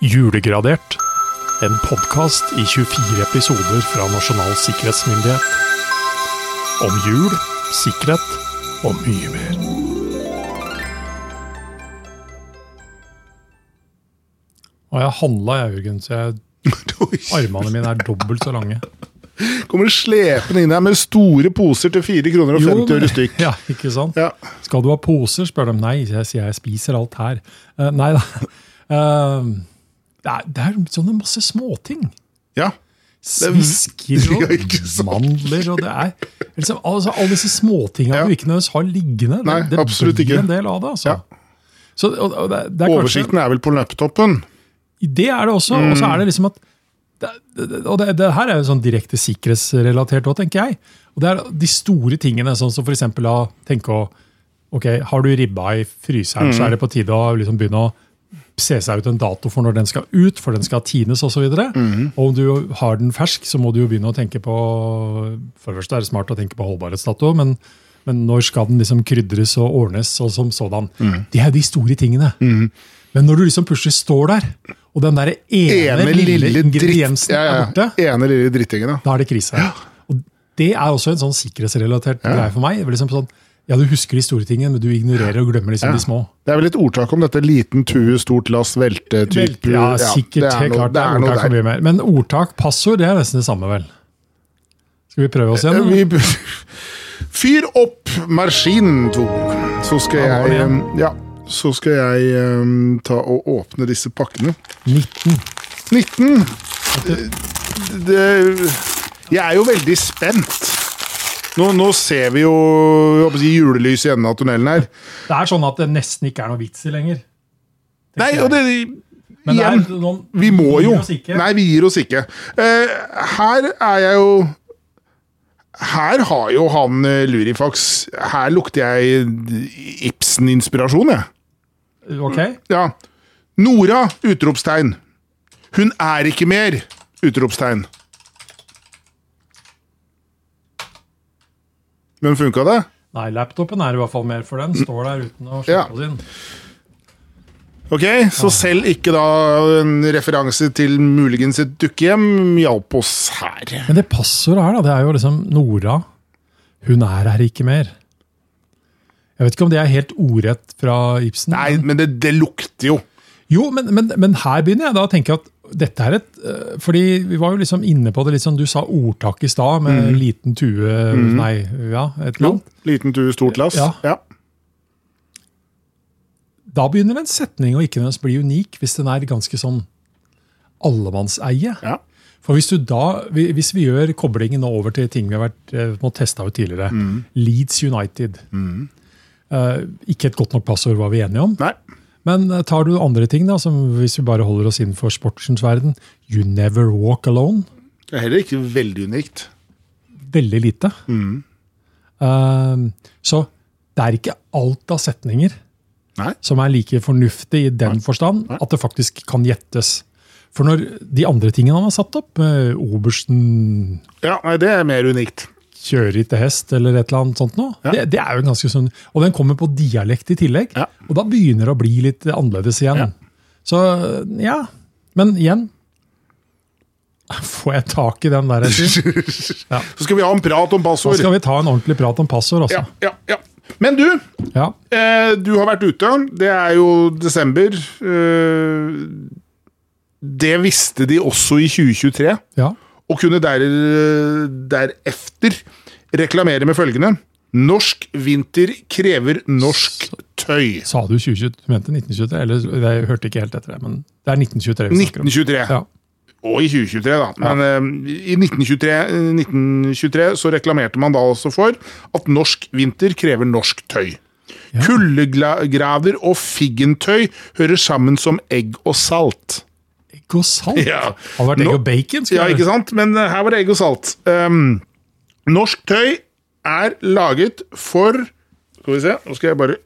Julegradert. En podkast i 24 episoder fra Nasjonal sikkerhetsmyndighet. Om jul, sikkerhet og mye mer. Og jeg handla, jeg, Jørgen, så jeg, armene mine er dobbelt så lange. Kommer slepende inn her med store poser til 4 kroner og 50 øre stykk. Ja, ikke sant? Ja. Skal du ha poser, spør de. Nei, jeg sier jeg spiser alt her. Uh, nei da. Eh, det, er, det er sånne masse småting. ja. Svisker og mandler og det er liksom, altså, Alle disse småtingene Ja. du ikke nødvendigvis har liggende. Det, Nei, det blir ikke. en del av det. altså. Ja. Så, og, og det, det er kanskje, Oversikten er vel på laptopen. Det er det også. Og så er det liksom at Og det, det her er jo sånn direkte sikkerhetsrelatert òg, tenker jeg. Og det er de store tingene, sånn som f.eks. å tenke å Ok, har du ribba i fryseren, så er det på tide å liksom begynne å se seg ut en dato for når den skal ut, for den skal tines osv. Og, og om du har den fersk, så må du jo begynne å tenke på For det første er det smart å tenke på holdbarhetsdato, men, men når skal den liksom krydres og ordnes og som sådan? Det er de store tingene. Men når du liksom plutselig står der, og den der ene, Ene lille, lille ingrediensen Ja, er borte, Ene lille drittingen, da. da er det krise. Og det er også en sånn sikkerhetsrelatert greie for meg. Det er Liksom sånn, ja, Du husker de store tingene, men du ignorerer og glemmer liksom Ja. de små. Det er vel et ordtak om dette liten tue, stort lass, velte-type. Ja, sikkert. det er helt klart. Det er noe ordtak for der. mye mer. Men ordtak, passord, det er nesten det samme, vel? Skal vi prøve oss igjen? Eh, Vi, fyr opp maskinen, to. Så skal Ja, jeg Ja, så skal jeg um, ta og åpne disse pakkene. 19. 19. Det, jeg er jo veldig spent. Nå, nå ser vi jo si, julelys i enden av tunnelen her. Det er sånn at det nesten ikke er noe vits i lenger. Nei, og det Men det er noen, Vi må gir jo. Nei, vi gir oss ikke. Uh, her er jeg jo Her har jo han eh, Lurifax Her lukter jeg Ibsen-inspirasjon, jeg. Ok, Ja. Nora! Utropstegn. Hun er ikke mer! Utropstegn. Men funka det? Nei, laptopen er i hvert fall mer, for den står der uten å slippe oss inn. Ok, Så selv ikke da en referanse til muligens et dukkehjem hjalp oss her. Men det passordet her, da, det er jo liksom Nora. Hun er her ikke mer. Jeg vet ikke om det er helt ordrett fra Ibsen. Nei, men det, det lukter jo. Jo, men, men, men her begynner jeg da å tenke at dette er et øh, Fordi vi var jo liksom inne på det litt sånn, Du sa ordtak i stad, med liten tue Nei, ja, et eller Jo, liten tue, stort lass. Ja. ja. Da begynner en setning å ikke nødvendigvis bli unik, hvis den er ganske sånn allemannseie. Ja. For hvis, du da, vi- hvis vi gjør koblingen over til ting vi har vært, eh, testa ut tidligere. Mm. Leeds United. Eh, ikke et godt nok passord, var vi enige om. Nei. Men eh, tar du andre ting, da, som hvis vi bare holder oss innenfor sportsens verden. You never walk alone. Det er heller ikke veldig unikt. Veldig lite. Mm. Uh, så det er ikke alt av setninger Nei. som er like fornuftig i den forstand at det faktisk kan gjettes. For når de andre tingene han har satt opp, eh, obersten Ja, nei, det er mer unikt. Kjører ikke hest eller et eller annet sånt noe, Ja. det, det er jo ganske sånn, og den kommer på dialekt i tillegg, Ja. og da begynner det å bli litt annerledes igjen. Ja. Så ja, men igjen, får jeg tak i den der? Ja. Så skal vi ha en prat om passord. Så skal vi ta en ordentlig prat om passord også. Ja, ja, ja. Men du, Ja. eh, du har vært ute. Det er jo desember. Eh, det visste de også i 2023, ja. Og kunne der, derefter reklamere med følgende. Norsk vinter krever norsk tøy. Sa du 2020, du mente 1923? Eller jeg hørte ikke helt etter det, men det er 1923 vi snakker om. 1923. Ja. Og i 2023, da. Men eh, i 1923, eh, 1923 så reklamerte man da også for at norsk vinter krever norsk tøy. Ja. Kuldegraver og figgentøy hører sammen som egg og salt. Egg og salt? Ja. Hadde vært egg og bacon? Ja, ikke sant? Men eh, her var det egg og salt. Um, norsk tøy er laget for Skal vi se, nå skal jeg bare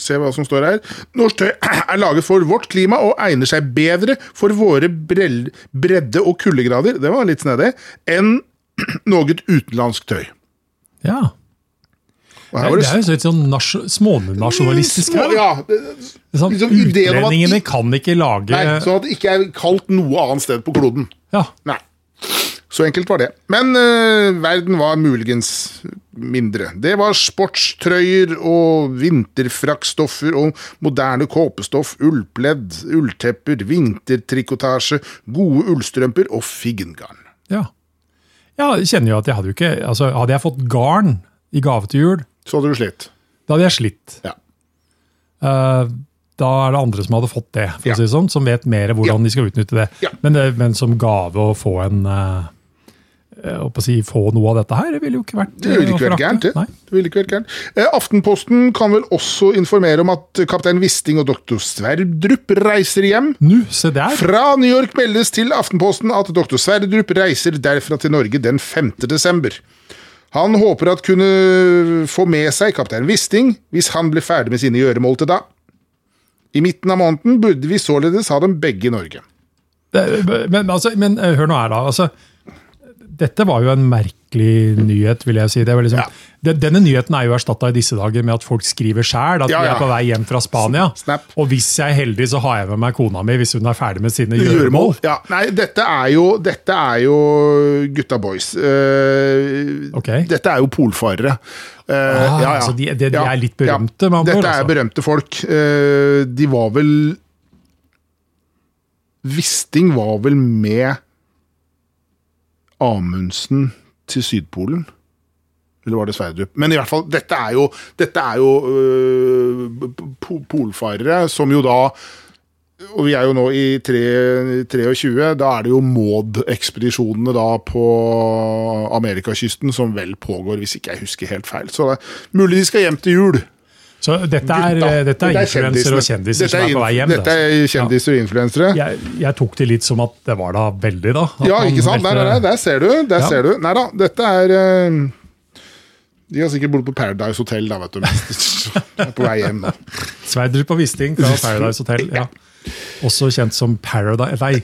se hva som står her. Norsk tøy er laget for vårt klima og egner seg bedre for våre bredde- og kuldegrader det var litt snedig, enn noe utenlandsk tøy. Ja. Det det er jo litt sånn smånasjonalistisk. her, ja, det, Sånn, liksom utlendingene kan ikke lage Nei, Sånn at det ikke er kaldt noe annet sted på kloden. ja, Nei. Så enkelt var det. Men uh, verden var muligens mindre. Det var sportstrøyer og vinterfrakkstoffer og moderne kåpestoff, ullpledd, ulltepper, vintertrikotasje, gode ullstrømper og figgengarn. ja. ja, jeg kjenner jo at jeg hadde jo ikke altså, Hadde jeg fått garn i gave til jul, Så hadde du slitt. da hadde jeg slitt. Ja. Uh, da er det andre som hadde fått det, for Ja. å si det sånn, som vet mer hvordan Ja. de skal utnytte det. Ja. Men, det men som gave å få en på å si, få noe av dette her, det ville jo ikke vært Det ville ikke vært gærent, det. Det ville ikke vært gærent. Eh, Aftenposten kan vel også informere om at kaptein Wisting og doktor Sverdrup reiser hjem. Nu, se der. Fra New York meldes til Aftenposten at doktor Sverdrup reiser derfra til Norge den 5. desember. Han håper at kunne få med seg kaptein Wisting hvis han blir ferdig med sine gjøremål til da. I midten av måneden burde vi således ha dem begge i Norge. Det, men, altså, men eh, hør nå her, da. Altså, dette var jo en merkelig nyhet, vil jeg si. Liksom, Ja. denne nyheten er jo erstatta i disse dager med at folk skriver sjæl at Ja, ja. vi er på vei hjem fra Spania. Snap. Og hvis jeg er heldig, så har jeg med meg kona mi hvis hun er ferdig med sine gjøremål. Ja, nei, dette er jo, dette er jo gutta boys. Uh, okay. Dette er jo polfarere. Uh, Ah, så de- de- de er litt berømte, med Dette ord, er altså. berømte folk. Uh, de var vel Wisting var vel med Amundsen til Sydpolen? Eller var det Sverdrup? Men i hvert fall, dette er jo, dette er jo øh, polfarere som jo da Og vi er jo nå i tre- 23, da er det jo Maud-ekspedisjonene da på Amerikakysten som vel pågår, hvis ikke jeg husker helt feil. Så det er mulig de skal hjem til jul. Så dette er, dette er influensere og kjendiser som er på vei hjem. Dette er kjendiser og influensere. Jeg, jeg tok det litt som at det var da veldig, da. Ja, ikke sant? Der, der, der ser du. Der Ja. ser du. Nei da, dette er øh, De har sikkert bodd på Paradise Hotel, da, vet du. Er på vei hjem nå. Sverdrup og Wisting fra Paradise Hotel. ja. Også kjent som Paradise Nei,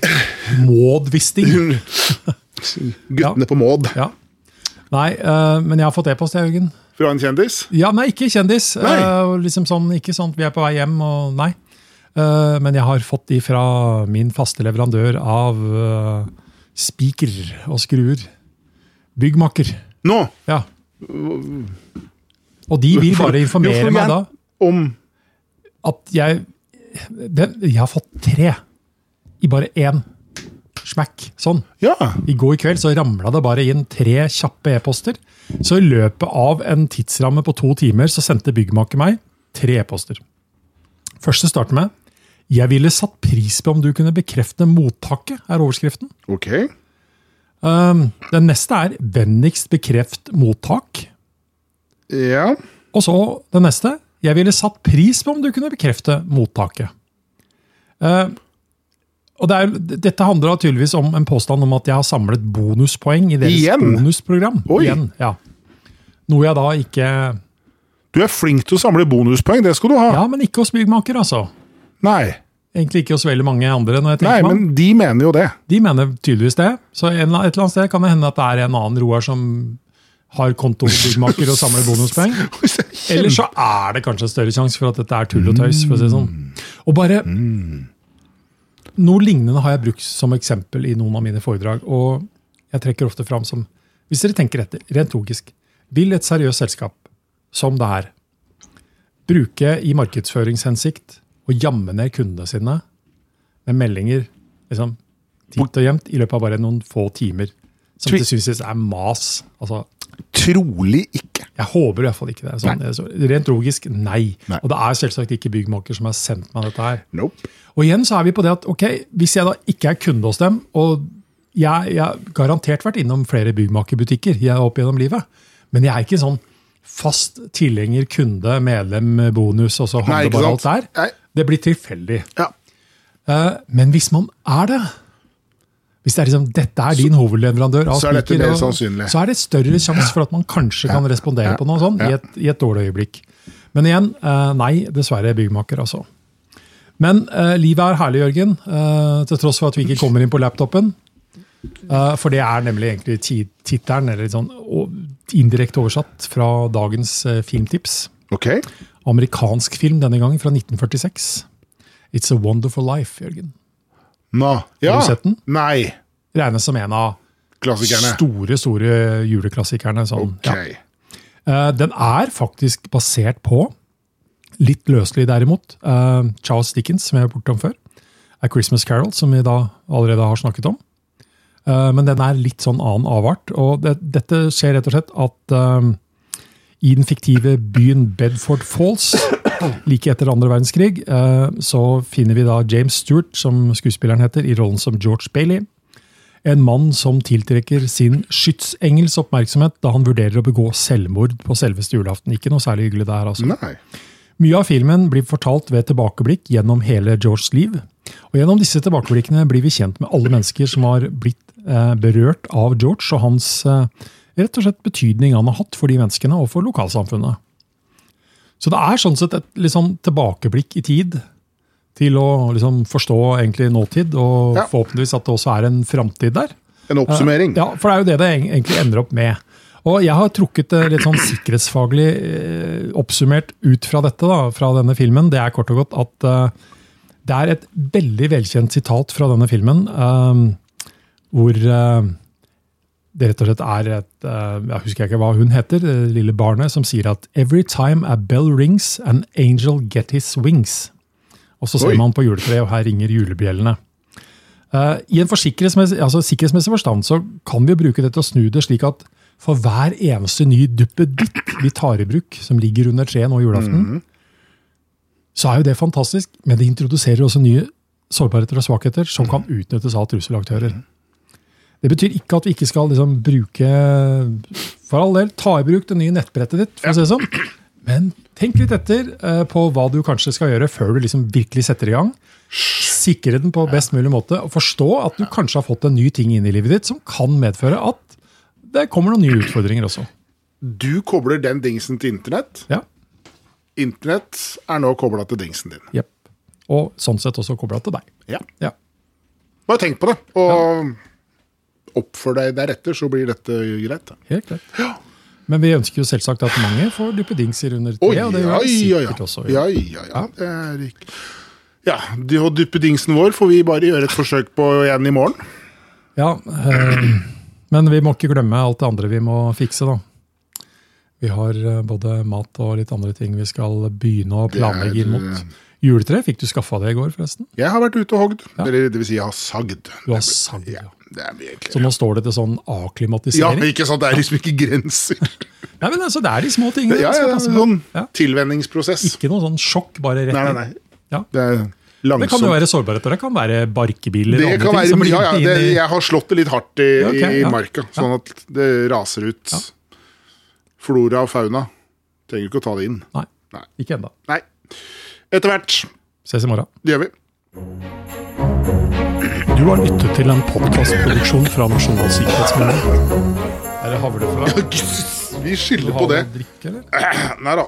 Maud Wisting. Guttene på Maud. Ja. Nei, eh, men jeg har fått e-post, jeg, Jørgen. Fra en kjendis. Ja, nei, ikke kjendis. Nei. Uh, liksom sånn, ikke sånn vi er på vei hjem, og nei. Uh, men jeg har fått de fra min faste leverandør av uh, spiker og skruer. Byggmakker. Nå! Ja. Og de vil bare informere Jo, meg da Om at jeg det, Jeg har fått tre i bare én smack. Sånn. Ja. I går kveld så ramla det bare inn tre kjappe e-poster. Så i løpet av en tidsramme på to timer så sendte byggmaker meg tre e-poster. Første starter med 'Jeg ville satt pris på om du kunne bekrefte mottaket', er overskriften. Ok. Um, den neste er 'Vennligst bekreft mottak'. Ja. Og så den neste. Jeg ville satt pris på om du kunne bekrefte mottaket. Eh, og det er, dette handler tydeligvis om en påstand om at jeg har samlet bonuspoeng i deres Igjen? bonusprogram. Oi. Igjen, ja. Noe jeg da ikke Du er flink til å samle bonuspoeng, det skal du ha. Ja, men ikke hos byggmaker, altså. Nei. Egentlig ikke hos veldig mange andre. når jeg Nei, tenker om. men de mener jo det. De mener tydeligvis det. Så en, et eller annet sted kan det hende at det er en annen Roar som har konto hos byggmaker og samler bonuspoeng. Eller så er det kanskje en større sjanse for at dette er tull og tøys. for å si det sånn. Og bare Noe lignende har jeg brukt som eksempel i noen av mine foredrag. og jeg trekker ofte fram som Hvis dere tenker etter, rent logisk, vil et seriøst selskap som det her bruke i markedsføringshensikt å jamme ned kundene sine med meldinger liksom, titt og jevnt i løpet av bare noen få timer? Som det synes er mas. altså Trolig ikke. jeg håper i hvert fall ikke det. er Sånn, Nei. rent logisk, nei. Nei. Og det er selvsagt ikke byggmaker som har sendt meg dette her. Nope. Og igjen så er vi på det at ok, hvis jeg da ikke er kunde hos dem, og jeg, har garantert vært innom flere byggmakerbutikker jeg opp gjennom livet, men jeg er ikke sånn fast tilhenger, kunde, medlem, bonus, og så handler bare alt der. Nei. Det blir tilfeldig. Ja. Eh, Men hvis man er det, hvis det er liksom, dette er din hovedleverandør Så er spiker, og- Så er det større sjanse for at man kanskje kan respondere på noe sånt i, et, i et dårlig øyeblikk. Men igjen, eh, nei, dessverre byggmaker, altså. Men uh, livet er herlig, Jørgen, Uh, til tross for at vi ikke kommer inn på laptopen. Uh, for det er nemlig egentlig tittelen, eller sånn, indirekte oversatt fra dagens filmtips. Ok. Amerikansk film denne gangen, fra 1946. It's a Wonderful Life, Jørgen. Nå. Ja. du sett den? Nei. Regnes som en av Klassikerne. store, store juleklassikerne. Sånn. Okay. Ja. Eh, Den er faktisk basert på, litt løselig derimot, eh, Charles Dickens, som jeg har bortom før. A Christmas Carol, som vi da allerede har snakket om. Eh, Men den er litt sånn annen avart. Og det, dette skjer rett og slett at i den fiktive byen Bedford Falls, like etter andre verdenskrig, eh, så finner vi da James Stewart, som skuespilleren heter, i rollen som George Bailey. En mann som tiltrekker sin skytsengels oppmerksomhet da han vurderer å begå selvmord på selveste julaften. Ikke noe særlig hyggelig der, altså. Nei. Mye av filmen blir fortalt ved tilbakeblikk gjennom hele Georges liv. Og Gjennom disse tilbakeblikkene blir vi kjent med alle mennesker som har blitt eh, berørt av George og hans eh, rett og slett betydning han har hatt for de menneskene og for lokalsamfunnet. Så det er sånn sett et sånn tilbakeblikk i tid til å liksom forstå egentlig nåtid, og Ja. forhåpentligvis at det også er en framtid der. En oppsummering. Ja, for det er jo det det egentlig ender opp med. Og jeg har trukket det litt sånn sikkerhetsfaglig eh, oppsummert ut fra dette, da, fra denne filmen. Det er kort og godt at eh, det er et veldig velkjent sitat fra denne filmen, eh, hvor eh, det rett og slett er et eh, Jeg husker ikke hva hun heter, det lille barnet, som sier at Every time a bell rings, an angel get his wings. Og så ser Oi. man på juletreet, og her ringer julebjellene. Uh, I en sikkerhetsmessig, altså sikkerhetsmessig forstand så kan vi bruke det til å snu det slik at for hver eneste ny duppeditt vi tar i bruk, som ligger under treet nå julaften, så er jo det fantastisk, men det introduserer også nye sårbarheter og svakheter som kan utnyttes av trusselaktører. Det betyr ikke at vi ikke skal liksom bruke For all del, ta i bruk det nye nettbrettet ditt, for å si det sånn. Men tenk litt etter eh, på hva du kanskje skal gjøre før du liksom virkelig setter i gang. Sikre den på best mulig måte, og forstå at du kanskje har fått en ny ting inn i livet ditt som kan medføre at det kommer noen nye utfordringer også. Du kobler den dingsen til internett. Ja, Internett er nå kobla til dingsen din. Yep. Og sånn sett også kobla til deg. Ja. Ja. Bare tenk på det, og oppfør deg deretter, så blir dette greit. da. Helt greit. Men vi ønsker jo selvsagt at mange får duppedingser under treet, og det ja, gjør vi ja, ja. også. ja, ja, ja. Det er ikke... Ja, de og dyppe dingsen vår får vi bare gjøre et forsøk på igjen i morgen. Ja, øh, men vi må ikke glemme alt det andre vi må fikse, da. Vi har eh, både mat og litt andre ting vi skal begynne å planlegge inn mot. Juletre, fikk du skaffa det i går, forresten? Jeg har vært ute og hogd. Eller det vil si, jeg har sagd. Du har sagd, ja. Det er mye enklere. Så nå står det til sånn Ja, akklimatisering? ikke sant? Det er liksom ikke grenser. Nei, men altså, Det er de små tingene. Ja, ja, passe sånn Ja. tilvenningsprosess. Ikke noe sånn sjokk, bare rett Nei, nei, nei. Ja. Det er Det kan jo være sårbarheter. Det kan være barkebiler Det og kan andre ting ja, ja, det, jeg har slått det litt hardt i, Ja, okay, i ja. marka, sånn at det raser ut flora og fauna. Trenger ikke å ta det inn. Nei, Nei. ikke ennå. Etter hvert. Ses i morgen. Det gjør vi. Du har lyttet til en podkastproduksjon fra Nasjonal sikkerhetsmyndighet. Er det havre fra? Vi skylder på det. Drikke, eller? Nei da.